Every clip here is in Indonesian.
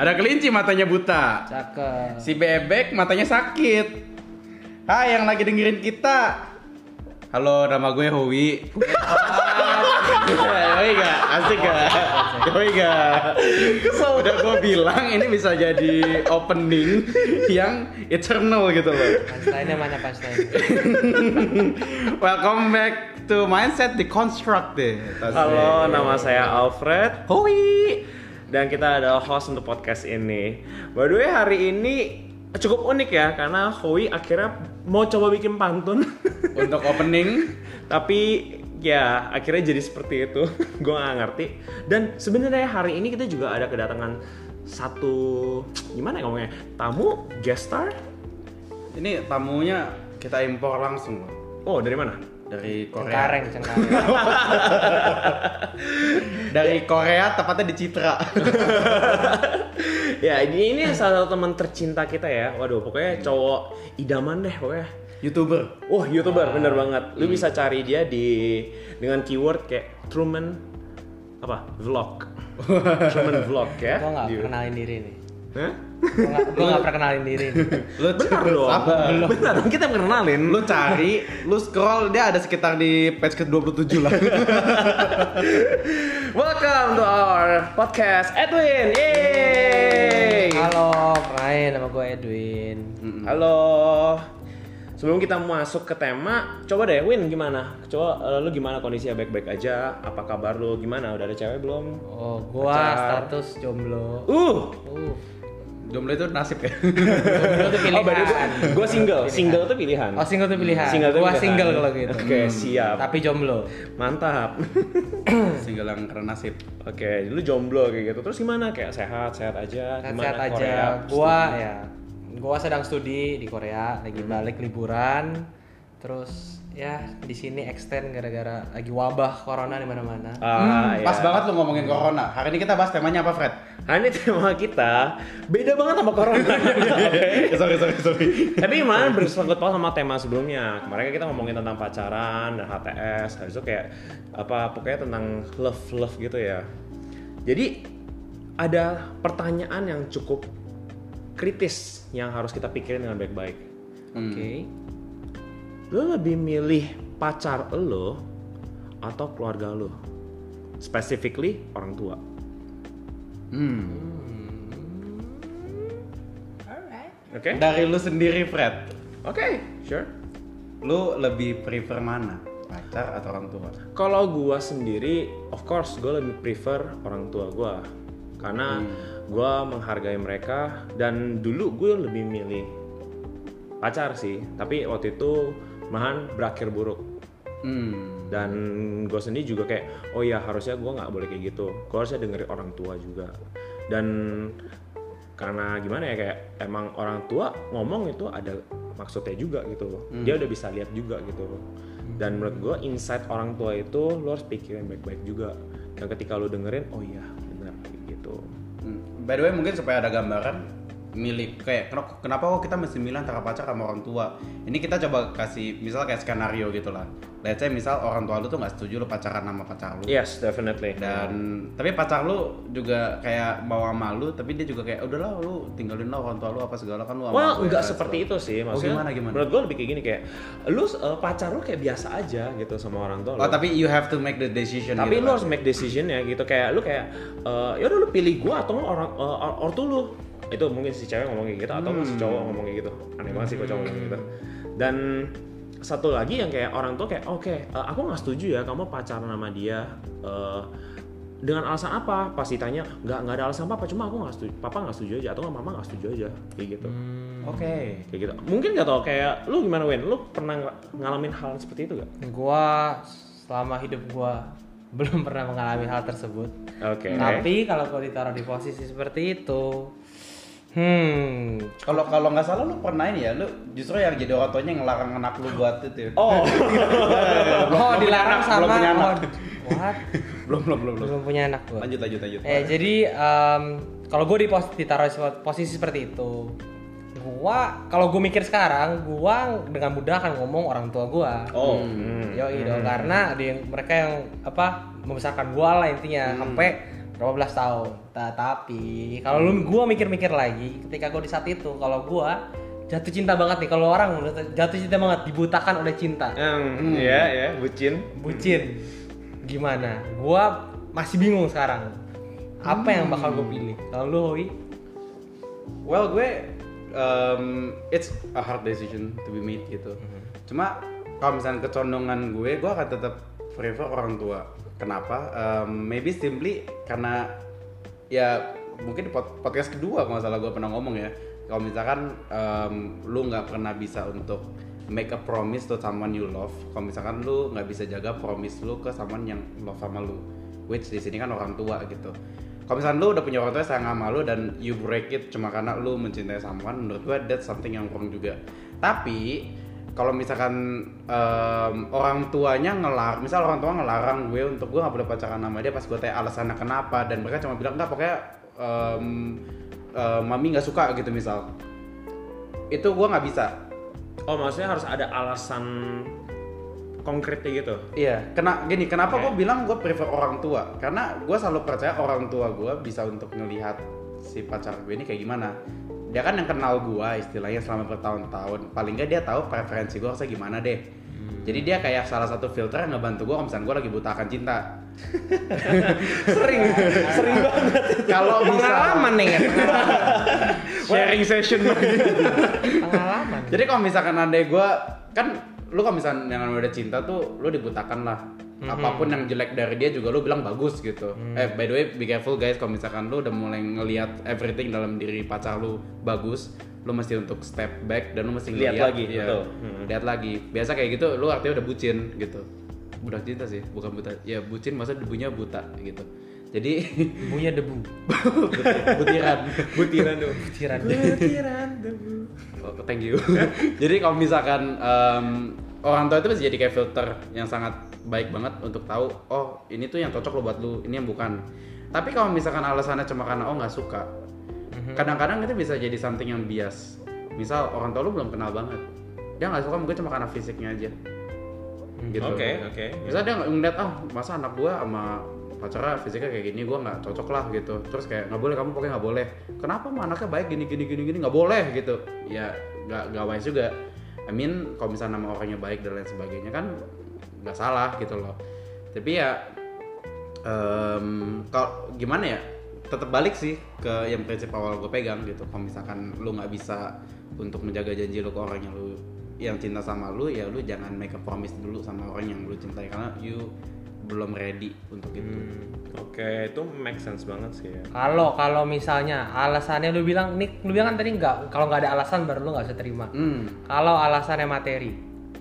Ada kelinci matanya buta. Cakep. Si bebek matanya sakit. Hai yang lagi dengerin kita. Halo, nama gue Howi. Yoi gak? Asik gak? Yoi gak? Udah gue bilang ini bisa jadi opening yang eternal gitu loh. Punchline-nya mana punchline? Welcome back to Mindset Deconstructed. Halo, nama saya Alfred Howi. Dan kita adalah host untuk podcast ini. By the way, hari ini cukup unik ya karena Howie akhirnya mau coba bikin pantun. Untuk opening Tapi ya akhirnya jadi seperti itu. Gue nggak ngerti. Dan sebenarnya hari ini kita juga ada kedatangan satu gimana ya ngomongnya tamu guest star. ini tamunya kita impor langsung loh. Oh dari mana? Dari Korea. Cengkareng, cengkareng. Dari Korea tepatnya di Citra. ya ini ini salah satu teman tercinta kita ya. Waduh pokoknya cowok idaman deh pokoknya. YouTuber. Oh youtuber bener banget. Lu bisa cari dia di dengan keyword kayak Truman apa vlog. Truman vlog ya. Gue nggak perkenalin diri nih. Hah? Gue nggak gue nggak perkenalin diri. Lu Benar dong. Sabar. Benar dong kita kenalin. Lu cari, lu scroll dia ada sekitar di page ke-27 lah. Welcome to our podcast Edwin. Yeay. Halo, kenalin nama gue Edwin. Halo. Sebelum kita masuk ke tema, coba deh Win gimana? Coba eh, lu gimana kondisinya baik-baik aja? Apa kabar lu? Gimana? Udah ada cewek belum? Oh, gua Pacar. status jomblo. Uh, Uh, Jomblo itu nasib ya. jomblo tuh pilihan. Oh, berarti gua, gua single. Single tuh pilihan. Oh, single tuh pilihan. Single tuh gua pilihan. single kalau gitu. Oke, siap. Tapi jomblo. Mantap. Single yang karena nasib. Oke, lu jomblo kayak gitu. Terus gimana? Kayak sehat, sehat aja. Gimana Sehat aja. Korea? Gua Studi? ya. Gua sedang studi di Korea, lagi balik liburan. Terus ya di sini extend gara-gara lagi wabah corona di mana-mana. Ah, Hmm, Pas ya. banget lu ngomongin corona. Hari ini kita bahas temanya apa, Fred? Nah, ini tema kita beda banget sama corona. Oke. sorry, sorry, sorry. Tapi kemarin bersangkut paut sama tema sebelumnya. Kemarin kan kita ngomongin tentang pacaran dan HTS. Habis itu kayak apa pokoknya tentang love love gitu ya. Jadi ada pertanyaan yang cukup kritis yang harus kita pikirin dengan baik-baik. Oke. Lo lebih milih pacar lo atau keluarga lo? Specifically orang tua. Hmm. Oke? Dari lu sendiri, Fred. Oke, sure. Lu lebih prefer mana? Pacar atau orang tua? Kalau gua sendiri, of course, gua lebih prefer orang tua gua karena gua menghargai mereka dan dulu gue lebih milih pacar sih, tapi waktu itu malahan berakhir buruk. Hmm. dan gue sendiri juga kayak oh ya harusnya gue nggak boleh kayak gitu. Gue harusnya dengerin orang tua juga. Dan karena gimana ya kayak emang orang tua ngomong itu ada maksudnya juga gitu dia udah bisa lihat juga gitu dan menurut gue insight orang tua itu lo harus pikirin baik-baik juga. Dan ketika lo dengerin oh iya benar kayak gitu. Hmm. By the way, mungkin supaya ada gambaran milih kayak kenapa, kok kita mesti milih antara pacar sama orang tua ini kita coba kasih misal kayak skenario gitu lah let's say misal orang tua lu tuh nggak setuju lu pacaran sama pacar lu yes definitely dan tapi pacar lu juga kayak mau sama lu tapi dia juga kayak udahlah lu tinggalin lah orang tua lu apa segala kan lu sama Well, nggak kan, seperti itu sih. Oh, Maksudnya, gimana, gimana? menurut gue lebih kayak gini kayak, lu uh, pacar lu kayak biasa aja gitu sama orang tua lu. oh tapi you have to make the decision tapi gitu lu kan? harus make decision ya gitu kayak lu kayak eh, ya udah lu pilih gua atau orang uh, or- ortu lu itu mungkin si cewek ngomong kayak gitu atau si cowok ngomong kayak gitu. Aneh banget sih kalau cowok ngomong gitu. Dan satu lagi yang kayak orang tua kayak oke eh, aku nggak setuju ya kamu pacaran sama dia eh, dengan alasan apa? Pasti tanya nggak nggak ada alasan apa apa cuma aku nggak setuju papa nggak setuju aja atau nggak mama nggak setuju aja kayak gitu. Oke kayak gitu. Mungkin nggak tau kayak lu gimana Wen lu pernah ng- ngalamin hal seperti itu gak Gua selama hidup gua belum pernah mengalami hal tersebut. oke. Tapi kalau gua ditaruh di posisi seperti itu, hmm, kalau kalau nggak salah lu pernah ini ya lu justru yang jadi orang tuanya ngelarang anak lu buat itu ya? oh oh dilarang belum sama punya anak. oh, what? belum belum belum belum belum punya anak gua. lanjut lanjut lanjut Eh jadi em, kalau gue di pos ditaruh di posisi seperti itu, gua kalau gue mikir sekarang, gua dengan mudah akan ngomong orang tua gua. oh Yo dong karena ada yang mereka yang apa membesarkan gua lah intinya sampai berapa belas tahun? Ta- tapi kalau lu gua mikir-mikir lagi ketika gua di saat itu kalau gua jatuh cinta banget nih kalau orang jatuh cinta banget dibutakan oleh cinta. Yang ya ya bucin. bucin. Gimana? Gua masih bingung sekarang. Apa yang bakal gue pilih? Kalau lu Hoi Well gue um, it's a hard decision to be made gitu. Cuma kalau misalnya kecondongan gue, gue akan tetap prefer orang tua. Kenapa? Um, maybe simply karena ya mungkin podcast kedua kalau salah gue pernah ngomong ya. Kalau misalkan um, lu nggak pernah bisa untuk make a promise to someone you love, kalau misalkan lu nggak bisa jaga promise lu ke someone yang love sama lu, which di sini kan orang tua gitu kalau misalnya lu udah punya orang tua yang sayang sama lu dan you break it cuma karena lu mencintai someone menurut gua that's something yang wrong juga tapi kalau misalkan em, orang tuanya ngelar misal orang tua ngelarang gue untuk gue nggak boleh pacaran sama dia pas gue tanya alasannya kenapa dan mereka cuma bilang enggak pokoknya em, em, mami nggak suka gitu misal itu gue nggak bisa Oh maksudnya harus ada alasan konkretnya gitu. Iya, kena gini, kenapa Oke. gue bilang gue prefer orang tua? Karena gue selalu percaya orang tua gue bisa untuk melihat si pacar gue ini kayak gimana. Dia kan yang kenal gue istilahnya selama bertahun-tahun. Paling nggak dia tahu preferensi gue harusnya gimana deh. Jadi dia kayak salah satu filter yang ngebantu gue kalau misalnya gue lagi buta akan cinta. Sering, sering banget. Kalau bisa pengalaman nih ya pengalaman. Sharing session pengalaman Jadi kalau misalkan andai gue kan lu kalau misalnya yang udah cinta tuh lu dibutakan lah. Apa pun yang jelek dari dia juga lu bilang bagus gitu. Eh by the way be careful guys kalau misalkan lu udah mulai ngelihat everything dalam diri pacar lu bagus, lu mesti untuk step back dan lu mesti Lihat lagi, iya, betul. Hmm. Lihat lagi. Biasa kayak gitu lu artinya udah bucin gitu. Udah cinta sih, bukan buta. Ya bucin maksudnya debunya buta gitu. Jadi punya debu butiran. butiran tuh. butiran Butiran debu. Oh, thank you. Jadi kalau misalkan em, orang tua itu bisa jadi kayak filter yang sangat baik banget untuk tahu, oh ini tuh yang cocok lo buat lu, ini yang bukan. Tapi kalau misalkan alasannya cuma karena oh nggak suka, kadang-kadang itu bisa jadi something yang bias. Misal orang tua lu belum kenal banget, dia nggak suka mungkin cuma karena fisiknya aja. Gitu. Oke, oke. Misal dia nggak ngeliat, ah masa anak gua sama pacarnya fisiknya kayak gini, gua nggak cocok lah gitu. Terus kayak nggak boleh kamu pokoknya nggak boleh. Kenapa mah anaknya baik gini gini gini gini nggak boleh gitu? Ya nggak nggak wise juga. I mean kalau misalnya nama orangnya baik dan lain sebagainya kan nggak salah gitu loh. Tapi ya em kalau gimana ya tetap balik sih ke yang prinsip awal gue pegang gitu kalau misalkan lu nggak bisa untuk menjaga janji lu ke orang yang lu yang cinta sama lu ya lu jangan make a promise dulu sama orang yang lu cintai karena you belum ready untuk itu. Oke, itu make sense banget sih ya. kalau kalau misalnya alasannya lu bilang nih lu bilang kan tadi nggak kalau nggak ada alasan baru lu nggak bisa terima. Hmm. kalau alasannya materi.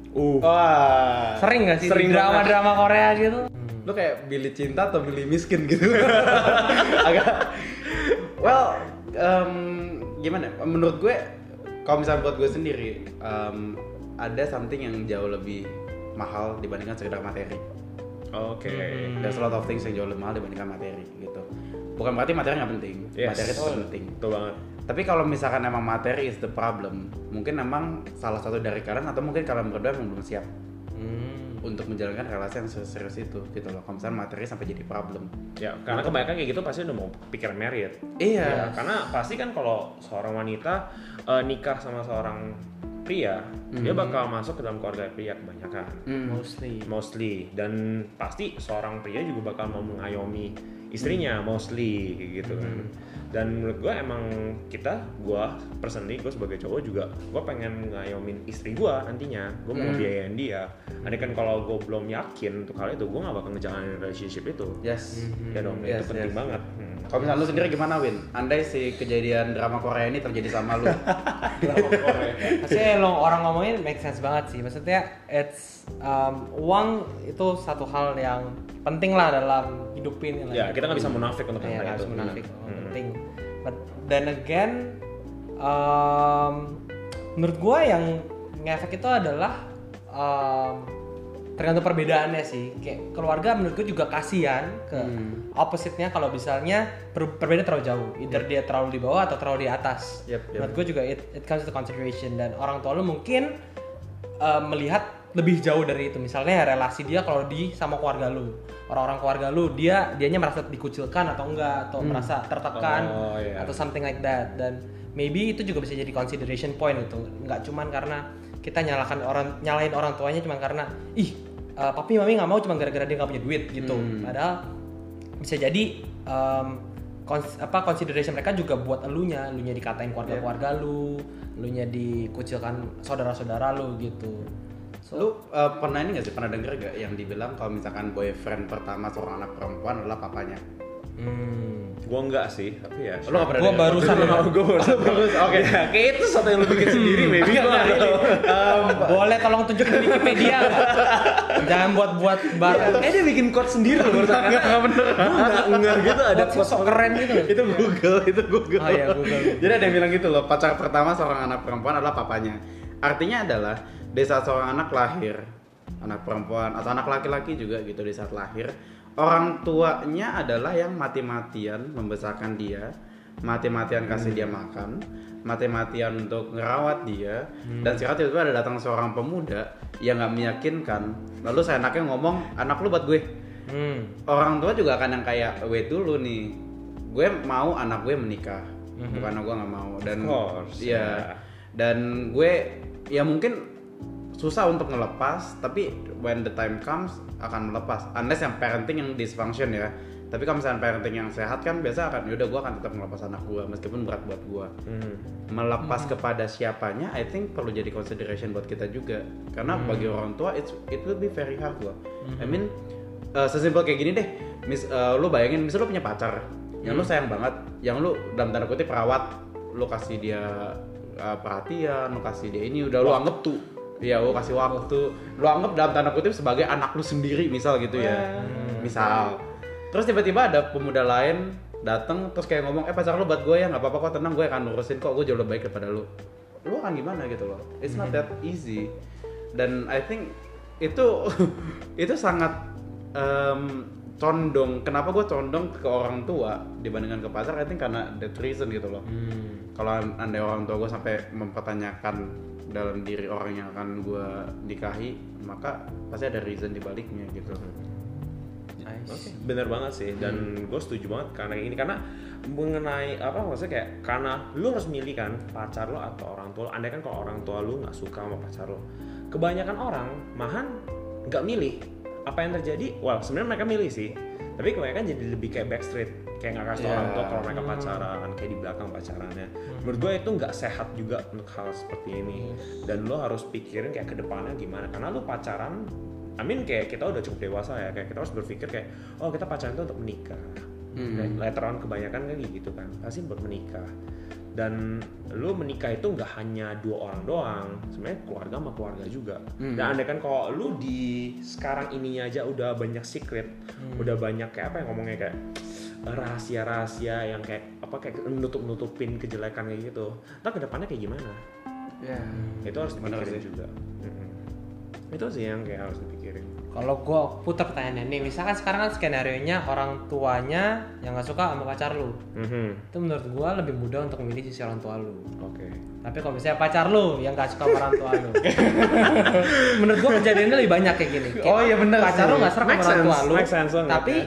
Uh. wah. Sering nggak sih Sering drama banget. drama Korea gitu? Lu kayak pilih cinta atau pilih miskin gitu? Agak. Well em, gimana? Menurut gue kalau misalnya buat gue sendiri em, ada something yang jauh lebih mahal dibandingkan sekedar materi Oke. there's a lot of things yang jauh lebih mahal dibandingkan materi gitu bukan berarti materi nggak penting Yes. materi itu penting Betul banget. tapi kalau misalkan emang materi is the problem mungkin emang salah satu dari kalian atau mungkin kalian berdua emang belum siap hmm. untuk menjalankan relasi yang serius itu gitu loh kalau misalnya materi sampai jadi problem Ya, karena kebanyakan kayak gitu pasti udah mau pikir married. iya Ya, karena pasti kan kalau seorang wanita eh, nikah sama seorang pria, dia bakal masuk ke dalam keluarga pria kebanyakan. Hmm. mostly Mostly dan pasti seorang pria juga bakal mau mengayomi istrinya mostly kayak gitu kan. Dan menurut gue emang kita, gue personally gue sebagai cowok juga gue pengen ngayomin istri gue nantinya, gue mau ngebiayain dia. Andai kan kalau gue belum yakin untuk hal itu, gue gak bakal ngejalanin relationship itu. yes Ya dong, Yes, itu penting yes. banget. Hmm. Kalau misalnya lu sendiri gimana Win andai si kejadian drama Korea ini terjadi sama lu Maksudnya lo orang ngomongin make sense banget sih. Maksudnya it's um, uang itu satu hal yang penting lah dalam hidupin Ya, kita nggak bisa munafik untuk Iya, hal itu. harus munafik, Hmm. uang penting. But then again, um, menurut gua yang ngefek itu adalah um, tergantung perbedaannya sih. Kayak keluarga menurut gua juga kasihan ke Hmm. opposite-nya kalau misalnya per perbedaan terlalu jauh. Either dia terlalu di bawah atau terlalu di atas. Yep, yep. Menurut gue juga it, it comes to consideration dan orang tua lu mungkin uh, melihat lebih jauh dari itu misalnya relasi dia kalau di sama keluarga lu orang-orang keluarga lu dia dianya merasa dikucilkan atau enggak atau merasa tertekan Oh, iya. atau something like that dan maybe itu juga bisa jadi consideration point itu nggak cuman karena kita nyalakan orang nyalain orang tuanya cuma karena ih eh, papi mami nggak mau cuma gara-gara dia nggak punya duit gitu. Padahal bisa jadi um, cons- apa consideration mereka juga buat elunya. Elunya dikatain keluarga-keluarga lu elunya dikucilkan saudara-saudara lu gitu. So, Lu uh, pernah ini gak sih, pernah denger gak yang dibilang kalau misalkan boyfriend pertama seorang anak perempuan adalah papanya? hmm, Gua enggak sih, tapi ya. Lu gak pernah Gua barusan Lu- denger. Gua barusan Oke. Ya, kayak itu sesuatu yang lu bikin sendiri, maybe gua nggak boleh tolong tunjukin di Wikipedia nggak? jangan buat-buat barang Eh dia bikin quote sendiri loh barusan. Enggak bener. Gua enggak enggak gitu ada sok keren gitu itu Google, itu Google. Oh iya, Google. Jadi ada yang bilang gitu loh, pacar pertama seorang anak perempuan adalah papanya. Artinya adalah di saat seorang anak lahir, anak perempuan atau anak laki-laki juga gitu di saat lahir, orang tuanya adalah yang mati-matian membesarkan dia, mati-matian kasih dia makan, mati-matian untuk ngerawat dia, dan sekarang tiba-tiba ada datang seorang pemuda yang nggak meyakinkan, lalu saya anaknya ngomong, anak lu buat gue, hmm. orang tua juga akan yang kayak wait dulu nih gue mau anak gue menikah. Bukan gue nggak mau. Dan course, ya ya. dan gue ya mungkin susah untuk ngelepas tapi when the time comes akan melepas. Unless yang parenting yang dysfunction ya. Tapi kalau misalnya parenting yang sehat kan biasa akan yaudah gue akan tetap melepas anak gue meskipun berat buat gue Hmm. melepas kepada siapanya I think perlu jadi consideration buat kita juga. Karena bagi orang tua it's, it will be very hard loh. I mean uh, sesimpel kayak gini deh. Mis uh, lu bayangin misal lu punya pacar yang lu sayang banget yang lu dalam tanda kutip perawat lu kasih dia uh, perhatian lu kasih dia ini udah lu anggap tuh Iya, lu kasih waktu, lu anggap dalam tanda kutip sebagai anak lu sendiri, misal gitu ya, misal. Terus tiba-tiba ada pemuda lain datang terus kayak ngomong, eh pacar lu buat gue ya nggak apa-apa kok tenang gue akan ngurusin kok gue jauh lebih baik daripada lu. Lu akan gimana gitu loh? It's not that easy. Dan I think itu itu sangat em, condong. Kenapa gue condong ke orang tua dibandingkan ke pacar? I think karena that reason gitu loh. Kalau andai orang tua gue sampai mempertanyakan dalam diri orang yang akan gue nikahi, maka pasti ada reason di baliknya gitu. Oke, bener banget sih dan gue setuju banget karena ini karena mengenai apa maksudnya kayak karena lu harus milih kan pacar lo atau orang tua lo. Andai kan kalau orang tua lu nggak suka sama pacar lo, kebanyakan orang mahan nggak milih. Apa yang terjadi? Well sebenarnya mereka milih sih, tapi kebanyakan jadi lebih kayak backstreet kayak nggak kasih Yeah. orang tua kalau mereka pacaran kayak di belakang pacarannya. Menurut gue itu nggak sehat juga untuk hal seperti ini dan lo harus pikirin kayak ke depannya gimana karena lo pacaran I mean kayak kita udah cukup dewasa ya kayak kita harus berpikir kayak oh kita pacaran itu untuk menikah Hmm. later on kebanyakan kan kayak gitu kan pasti buat menikah dan lu menikah itu nggak hanya dua orang doang sebenarnya keluarga sama keluarga juga Hmm. dan andai kan kalau lu di sekarang ininya aja udah banyak secret udah banyak kayak apa yang ngomongnya kayak rahasia-rahasia yang kayak apa kayak nutup nutupin kejelekan kayak gitu ntar ke depannya kayak gimana Ya. itu harus dipikirin sih. juga Mm-mm. itu sih yang kayak harus dipikirin Kalau gue putar pertanyaannya nih, misalkan sekarang kan skenario nya orang tuanya yang nggak suka sama pacar lu, Mhm. itu menurut gue lebih mudah untuk memilih sisi orang tua lu. oke Tapi kalau misalnya pacar lu yang gak suka sama orang tua lu, menurut gue kejadiannya lebih banyak kayak gini. Kayak Oh, iya bener Pacar sih. lu gak serak sama orang tua lu, tapi ya.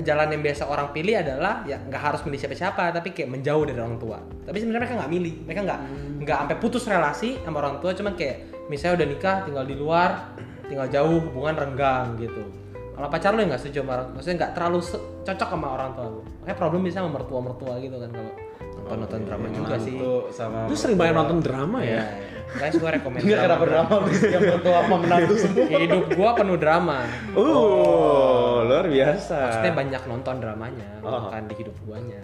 Jalan yang biasa orang pilih adalah ya nggak harus milih siapa-siapa, tapi kayak menjauh dari orang tua. Tapi sebenarnya mereka nggak milih, mereka nggak nggak sampai putus relasi sama orang tua, cuman kayak misalnya udah nikah, tinggal di luar, tinggal jauh, hubungan renggang gitu. Kalau pacar lu nggak setuju sama orang, maksudnya nggak terlalu cocok sama orang tua lu. Makanya problem bisa sama mertua-mertua gitu kan kalau nonton nonton drama juga sih. Sama lu sering banget nonton drama Iya, ya guys gue rekomend Enggak kenapa drama lu yang mertua sama menantu semua. Hidup gua penuh drama. Uh, luar biasa. Maksudnya banyak nonton dramanya, Oh. bukan di hidup guanya.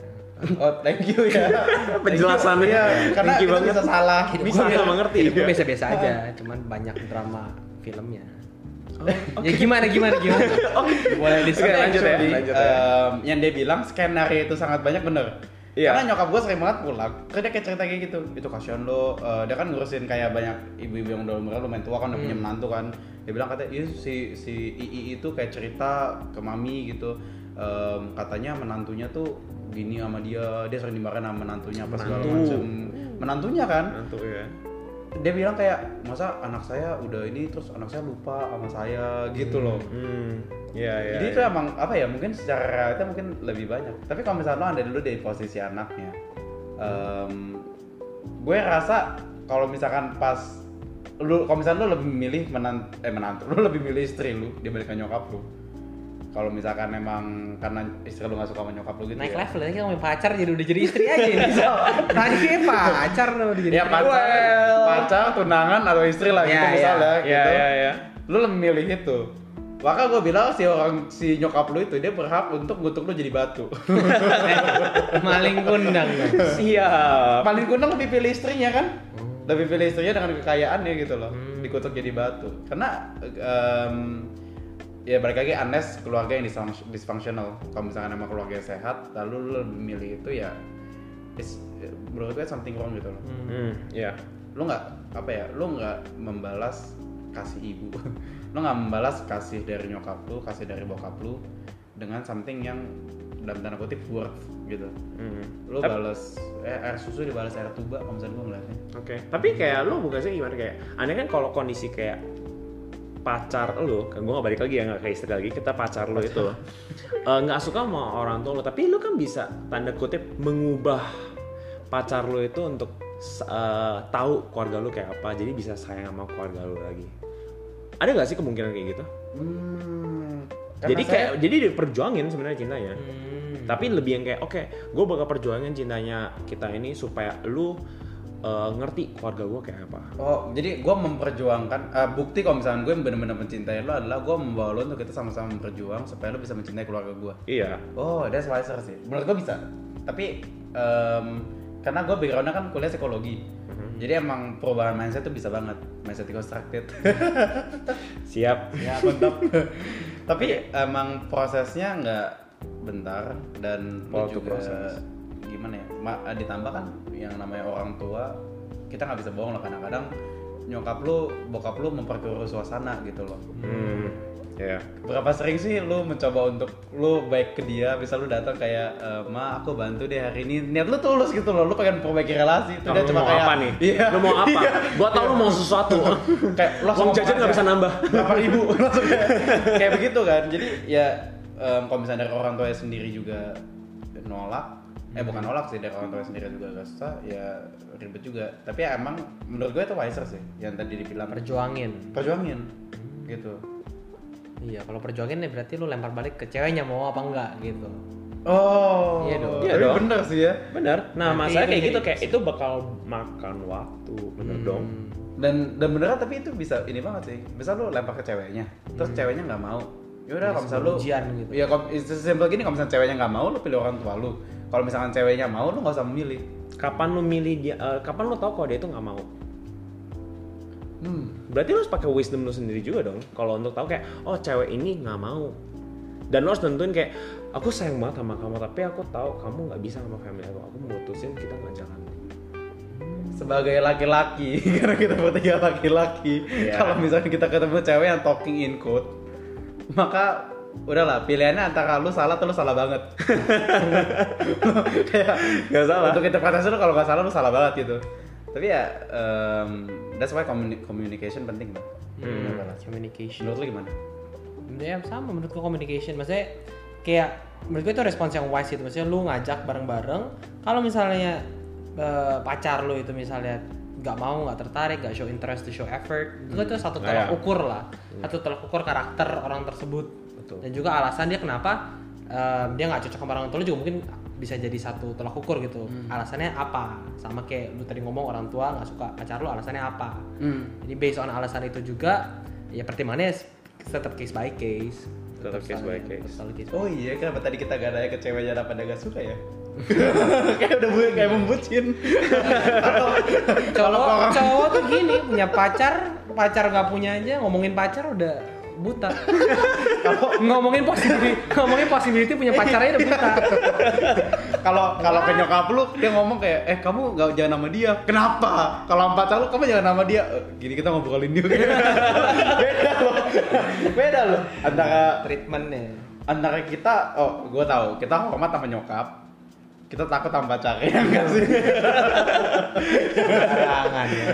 Oh, thank you ya. Penjelasannya. Iya, karena Thank you kita banget. bisa salah. Hidup Bisa gua- nggak mengerti. Hidup biasa-biasa aja, cuman banyak drama filmnya. Ya gimana gimana gimana? Boleh di Oke, lanjut ya, lanjut ya. em, yang dia bilang skenario itu sangat banyak bener. Iya. Karena nyokap gue sering banget pulang, terus dia kayak cerita kayak gitu. Itu kasihan lo, eh, dia kan ngurusin kayak banyak ibu-ibu yang udah umurnya lumayan tua kan, udah punya Hmm. menantu kan. Dia bilang katanya, "Iya si si II itu kayak cerita ke mami gitu. Em, katanya menantunya tuh gini sama dia, dia sering dimarahin sama menantunya apa segala Menantu. macem. Menantunya kan, Nantu ya. dia bilang kayak masa anak saya udah ini terus anak saya lupa sama saya gitu loh Hmm, iya iya. jadi iya. itu emang apa ya mungkin secara realita mungkin lebih banyak tapi kalau misalnya lo ada dulu dari posisi anaknya em, gue rasa kalau misalkan pas lu kalau misalnya lu lebih milih menant eh menantu lu lebih milih istri lu dibandingkan nyokap lu kalau misalkan emang karena istri lu gak suka sama nyokap lu gitu naik ya level ya kita ngomongin pacar jadi udah jadi istri aja ini so tadi pacar udah jadi ya pacar Well. pacar tunangan atau istri lah gitu Ya, ya. misalnya Iya gitu iya iya. lu lebih milih itu maka gue bilang si orang si nyokap lu itu dia berhak untuk ngutuk lu jadi batu. Maling kundang. Siap. paling kundang lebih pilih istrinya kan? Lebih pilih istrinya dengan kekayaannya gitu loh dikutuk jadi batu. Karena em, ya balik lagi unless keluarga yang dysfunctional kalau misalkan emang keluarga sehat lalu lu lebih milih itu ya is, menurut gue something wrong gitu loh. Hmm, iya. lu nggak apa ya lu nggak membalas kasih ibu. Lu nggak membalas kasih dari nyokap lu kasih dari bokap lu dengan something yang dalam tanda kutip worth gitu. Hmm. lu Tapi- balas eh, air susu dibalas air tuba kalau misalnya gue ngeliatnya. Oke, tapi kayak lu bukan sih gimana kayak aneh kan kalau kondisi kayak pacar lu, kan gue gak balik lagi ya nggak kayak istri lagi, kita pacar lu itu. Eh, nggak suka sama orang tua lu, tapi lu kan bisa tanda kutip mengubah pacar lu itu untuk eh, tahu keluarga lu kayak apa, jadi bisa sayang sama keluarga lu lagi. Ada nggak sih kemungkinan kayak gitu? hmm, jadi kayak jadi diperjuangin sebenarnya cintanya. Hmm. Tapi lebih yang kayak oke, gue bakal perjuangin cintanya kita ini supaya lu eh, ngerti keluarga gue kayak apa. oh jadi gue memperjuangkan eh, bukti kalau misalnya gue benar-benar mencintai lo adalah gue membawa lo untuk kita sama-sama berjuang supaya lo bisa mencintai keluarga gue Iya. Oh, that's wiser sih. Menurut gue bisa. Tapi em, karena gue backgroundnya kan kuliah psikologi. Jadi emang perubahan mindset tuh bisa banget. Mindset constructed. Siap. ya, mantap. Tapi emang prosesnya nggak bentar dan Waktu juga proses. gimana ya? Ma- ditambah kan yang namanya orang tua kita nggak bisa bohong lah kadang-kadang nyokap lu, bokap lu memperkeruh suasana gitu loh Hmm. Ya. berapa sering sih lu mencoba untuk lu baik ke dia bisa lu datang kayak e, ma aku bantu deh hari ini. Niat lu tulus gitu loh lu pengen perbaiki relasi itu dia Lu cuma kayak apa nih? iya. Lu mau apa? Gua tau lu mau sesuatu. kayak lo Uang jajan nggak bisa nambah. berapa ribu? Langsung kayak, kayak begitu kan. Jadi ya em, kalau misalnya dari orang tuanya sendiri juga nolak eh bukan nolak sih dari orang tua sendiri juga gak susah ya ribet juga. Tapi ya emang menurut gue itu wiser sih yang tadi dibilang. Perjuangin. Perjuangin. Gitu iya kalau perjuangin ya berarti lu lempar balik ke ceweknya mau apa enggak gitu oh Iya dong. Iya tapi dong. bener sih ya Bener. Nah, Nanti masalah kayak gitu kayak itu bakal makan waktu, bener dong. dan dan beneran tapi itu bisa ini banget sih bisa lu lempar ke ceweknya terus ceweknya nggak mau ya udah kalau misalnya lu ujian gitu. ya kalau simpel gini kalau misalnya ceweknya nggak mau lu pilih orang tua lu kalau misalkan ceweknya mau lu nggak usah memilih Kapan lu milih dia? eh, kapan lu tahu kalau dia itu nggak mau? Hmm. Berarti lu harus pakai wisdom lu sendiri juga dong. Kalau untuk tahu kayak, oh cewek ini nggak mau. Dan lu harus tentuin kayak, aku sayang banget sama kamu, tapi aku tahu kamu nggak bisa sama family aku. Aku mutusin kita nggak jalan. sebagai laki-laki karena kita bertiga laki-laki Iya. kalau misalnya kita ketemu cewek yang talking in code maka udahlah pilihannya antara lu salah atau lu salah banget kayak Nggak salah. untuk interpretasi lu kalau nggak salah lu salah banget gitu tapi ya em, that's why communi- communication penting bang. Hmm, communication. Menurut lu gimana? Ya sama menurut gue communication. Maksudnya kayak menurut gue itu respons yang wise gitu. Maksudnya lu ngajak bareng-bareng kalau misalnya eh, pacar lu itu misalnya nggak mau nggak tertarik nggak show interest to show effort itu itu satu Nah, tolak ya. ukur lah. Satu tolak ukur karakter orang tersebut. Betul. dan juga alasan dia kenapa eh, dia nggak cocok sama orang tua lu juga mungkin bisa jadi satu tolak ukur gitu alasannya apa sama kayak lu tadi ngomong orang tua nggak suka pacar lu alasannya apa hmm. jadi based on alasan itu juga ya pertimbangannya tetap case by case. Tetap case by case. case. oh iya kenapa tadi kita gak nanya ke ceweknya apa gak suka ya kayak udah bu kayak membucin Cowok cowok tuh gini punya pacar, pacar gak punya aja ngomongin pacar udah buta. Kalau ngomongin possibility, ngomongin possibility punya pacarnya udah buta. kalau kalau ke nyokap lu dia ngomong kayak eh kamu nggak jangan nama dia. Kenapa? Kalau sama pacar lu kamu jangan nama dia. "Eh, gini kita ngobrolin dia beda loh. Beda loh. Antara Treatmentnya. antara kita oh gue tahu kita hormat sama nyokap kita takut sama pacarnya enggak sih Jangan ya.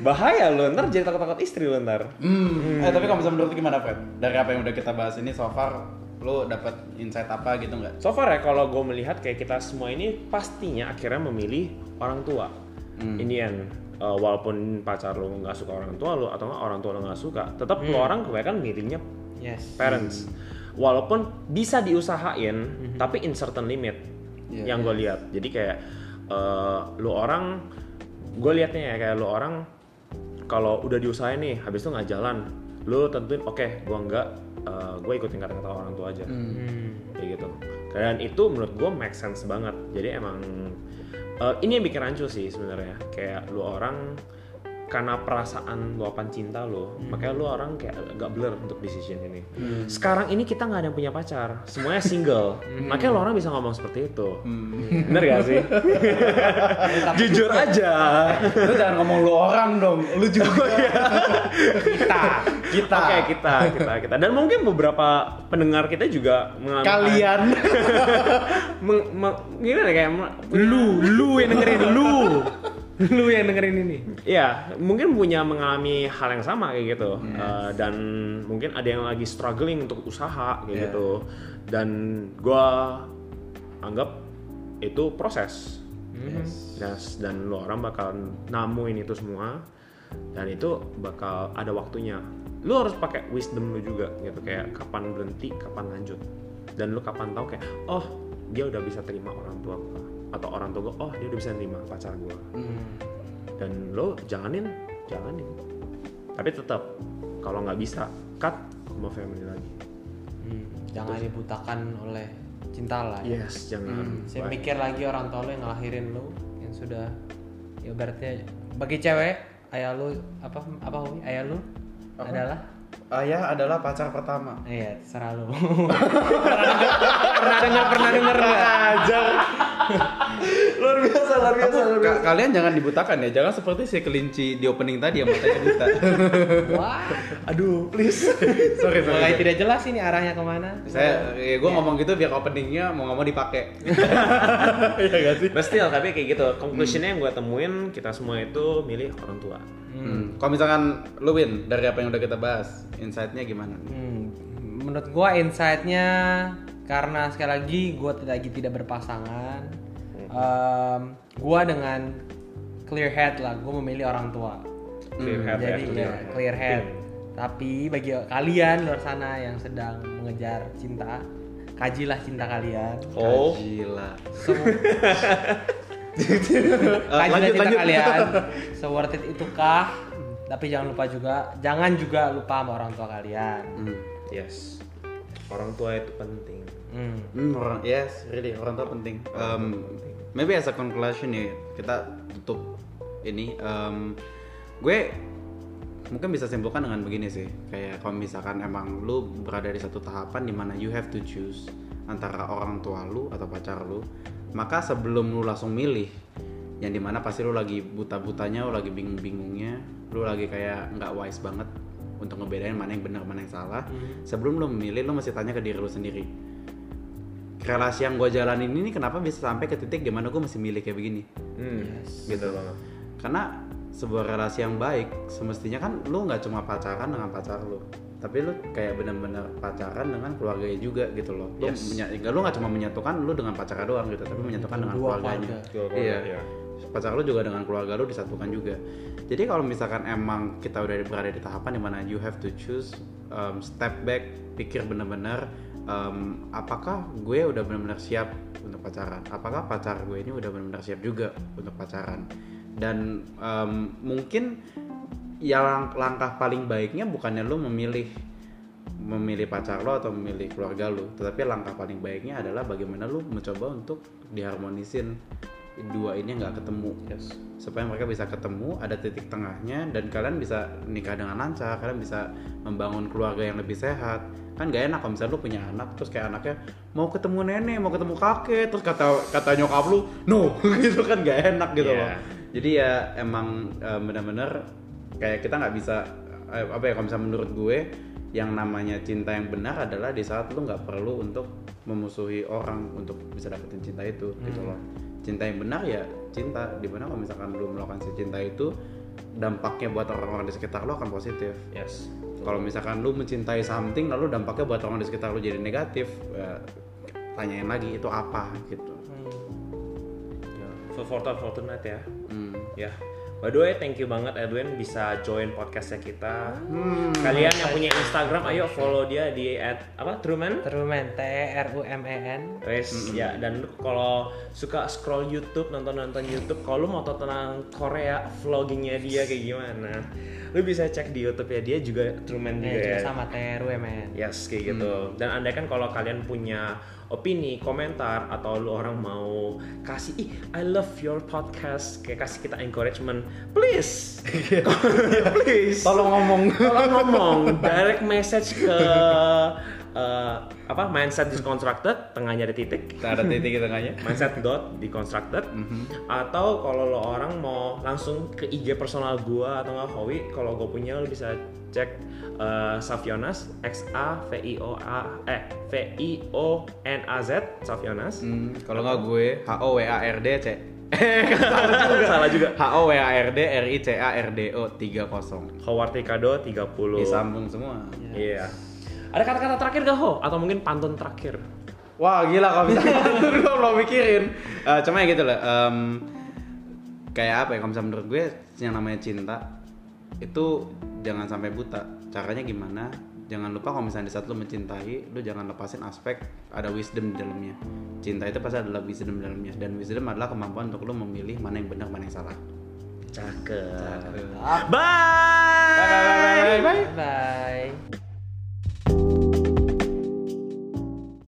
Bahaya lo, ntar jadi takut-takut istri lo ntar. hmm. eh tapi kalau misalnya menurut gimana Fred dari apa yang udah kita bahas ini so far lu dapat insight apa gitu nggak So far ya kalau gue melihat kayak kita semua ini pastinya akhirnya memilih orang tua. In the end, uh, walaupun pacar lo nggak suka orang tua lo atau nggak orang tua lo nggak suka, tetap lo orang kebanyakan milihnya Yes. parents. Walaupun bisa diusahain, tapi in certain limit Iya, yang gue lihat. Jadi kayak uh, lu orang, gue liatnya ya kayak lu orang kalau udah diusahain nih, habis itu nggak jalan, lu tentuin oke, gue nggak, gue ikutin kata-kata orang tua aja, Hmm. kayak gitu. Dan itu menurut gue make sense banget. Jadi emang uh, ini yang bikin rancu sih sebenarnya. Kayak lu orang karena perasaan luapan cinta lo, makanya lu orang kayak agak blur untuk decision ini. Sekarang ini kita nggak ada yang punya pacar, semuanya single, makanya lu orang bisa ngomong seperti itu. Bener gak sih? Jujur aja. lu jangan ngomong lu orang dong lu juga kita kita Oke kita, kita, kita. Dan mungkin beberapa pendengar kita juga mengalami kalian meng- meng- gimana kayak me- Lu, lu yang dengerin lu. lu yang dengerin ini. Iya, mungkin punya mengalami hal yang sama kayak gitu, Eh, dan mungkin ada yang lagi struggling untuk usaha kayak Yeah. gitu, dan gua anggap itu proses, Yes, dan lo orang bakal namuin itu semua, dan itu bakal ada waktunya. Lu harus pakai wisdom lu juga gitu, kayak kapan berhenti, kapan lanjut, dan lu kapan tahu kayak, oh dia udah bisa terima orang tua gua, atau orang tua gua, oh dia udah bisa terima pacar gua. Dan lo jalanin jalanin. Tapi tetap kalau nggak bisa cut mau family lagi. Hmm, Jangan dibutakan oleh cinta lah ya. yes jangan. Saya Baik. mikir lagi orang tua lo yang ngelahirin lo yang sudah ya berarti bagi cewek ayah lu apa apa Hui? ayah lu Apa? adalah? Ayah adalah pacar pertama. Iya terserah lu pernah dengar pernah dengar. Nggak aja luar biasa luar biasa luar Ka- kalian jangan dibutakan ya. Jangan seperti si kelinci di opening tadi yang matanya buta. Wah. Aduh please. Sorry mulai sorry. tidak jelas ini arahnya ke mana? Saya ya gue ngomong gitu biar openingnya mau ngomong dipakai. Iya gak sih? But still, tapi kayak gitu. Conclusionnya yang gue temuin kita semua itu milih orang tua. Hmm. Kalau misalkan lu Win dari apa yang udah kita bahas, insight-nya gimana? Hmm, menurut gua insight-nya karena sekali lagi gua tidak lagi tidak berpasangan. Em, gua dengan clear head lah gua memilih orang tua. Clear head jadi ya ya, clear head. Tapi bagi kalian luar sana yang sedang mengejar cinta kajilah cinta kalian. Oh. Gila. Sem- kajilah lanjut, cinta lanjut. kalian. Se worth it itukah? Tapi jangan lupa juga jangan juga lupa sama orang tua kalian. Hmm. yes. Orang tua itu penting Hmm. Hmm, orang, yes, really orang tua penting. Um, maybe as a conclusion nih, kita tutup ini. Um, gue mungkin bisa simpulkan dengan begini sih, kayak kalau misalkan emang lu berada di satu tahapan di mana you have to choose antara orang tua lu atau pacar lu, maka sebelum lu langsung milih, yang di mana pasti lu lagi buta-butanya, lu lagi bingung-bingungnya, lu lagi kayak nggak wise banget untuk ngebedain mana yang benar mana yang salah. Sebelum lu memilih, lu mesti tanya ke diri lu sendiri relasi yang gue jalanin ini kenapa bisa sampai ke titik di mana gue mesti milih kayak begini hmm. Yes. gitu banget karena sebuah relasi yang baik semestinya kan lu nggak cuma pacaran dengan pacar lu tapi lu kayak benar-benar pacaran dengan keluarganya juga gitu loh lu Yes. menya- nggak- lu nggak cuma menyatukan lu dengan pacarnya doang gitu tapi menyatukan dengan Dua keluarganya keluarga. Keluarga, iya iya. pacar lu juga dengan keluarga lu disatukan juga jadi kalau misalkan emang kita udah berada di tahapan di mana you have to choose um, step back pikir bener-bener um, apakah gue udah benar-benar siap untuk pacaran? Apakah pacar gue ini udah benar-benar siap juga untuk pacaran? Dan um, mungkin ya lang- langkah paling baiknya bukannya lu memilih memilih pacar lo atau memilih keluarga lo tetapi langkah paling baiknya adalah bagaimana lu mencoba untuk diharmonisin dua ini nggak ketemu. Yes. Supaya mereka bisa ketemu ada titik tengahnya dan kalian bisa nikah dengan lancar kalian bisa membangun keluarga yang lebih sehat. Kan gak enak kalau misalnya lu punya anak terus kayak anaknya mau ketemu nenek mau ketemu kakek terus kata kata nyokap lu no gitu kan gak enak gitu Iya. loh jadi ya emang eh, benar-benar kayak kita nggak bisa eh, apa ya kalau misalnya menurut gue yang namanya cinta yang benar adalah di saat lu nggak perlu untuk memusuhi orang untuk bisa dapetin cinta itu gitu loh cinta yang benar ya cinta. Di mana kalau misalkan lu melakukan si cinta itu dampaknya buat orang-orang di sekitar lu akan positif. Yes. Kalau misalkan lu mencintai something lalu dampaknya buat orang di sekitar lu jadi negatif ya, tanyain lagi itu apa? gitu. Ya, fortunate fortunate ya. Hmm. ya By the way, thank you banget Edwin bisa join podcastnya kita. Hmm. Kalian yang punya Instagram, ayo follow dia di at apa Truman. Truman T R U M E N. Wes ya dan kalau suka scroll YouTube nonton nonton YouTube kalau lu mau tahu tentang Korea vloggingnya dia kayak gimana lu bisa cek di YouTube ya dia juga Truman juga Ya, juga sama T R U M E N. yes kayak gitu dan andai kan kalau kalian punya opini komentar atau lu orang mau kasih ih I love your podcast. Kayak kasih kita encouragement. Please. Please. Tolong ngomong. Tolong ngomong. Direct message ke eh, apa mindset deconstructed tengahnya ada titik. Kita ada titik di tengahnya. Mindset dot deconstructed. Atau kalau lo orang mau langsung ke IG personal gua atau nggak Howie kalau gue punya lo bisa cek eh, Savionas X A V I O A eh V I O N A Z Savionas. Hmm, kalau nggak gue H O W A R D C. Salah juga. H O W A R D R I C A R D O 30 Howard Ricardo 30 disambung semua. Iya ada kata-kata terakhir gak Ho atau mungkin pantun terakhir Wah gila kalau bisa ngatur gue belum mikirin. Eh, cuma ya gitu lah. em, kayak apa ya? Kalau misalnya menurut gue yang namanya cinta itu jangan sampai buta. Caranya gimana? Jangan lupa kalau misalnya di saat lu mencintai, lu jangan lepasin aspek ada wisdom di dalamnya. Cinta itu pasti adalah wisdom di dalamnya dan wisdom adalah kemampuan untuk lu memilih mana yang benar mana yang salah. cakep Cakep. bye Bye bye bye bye. bye. Bye.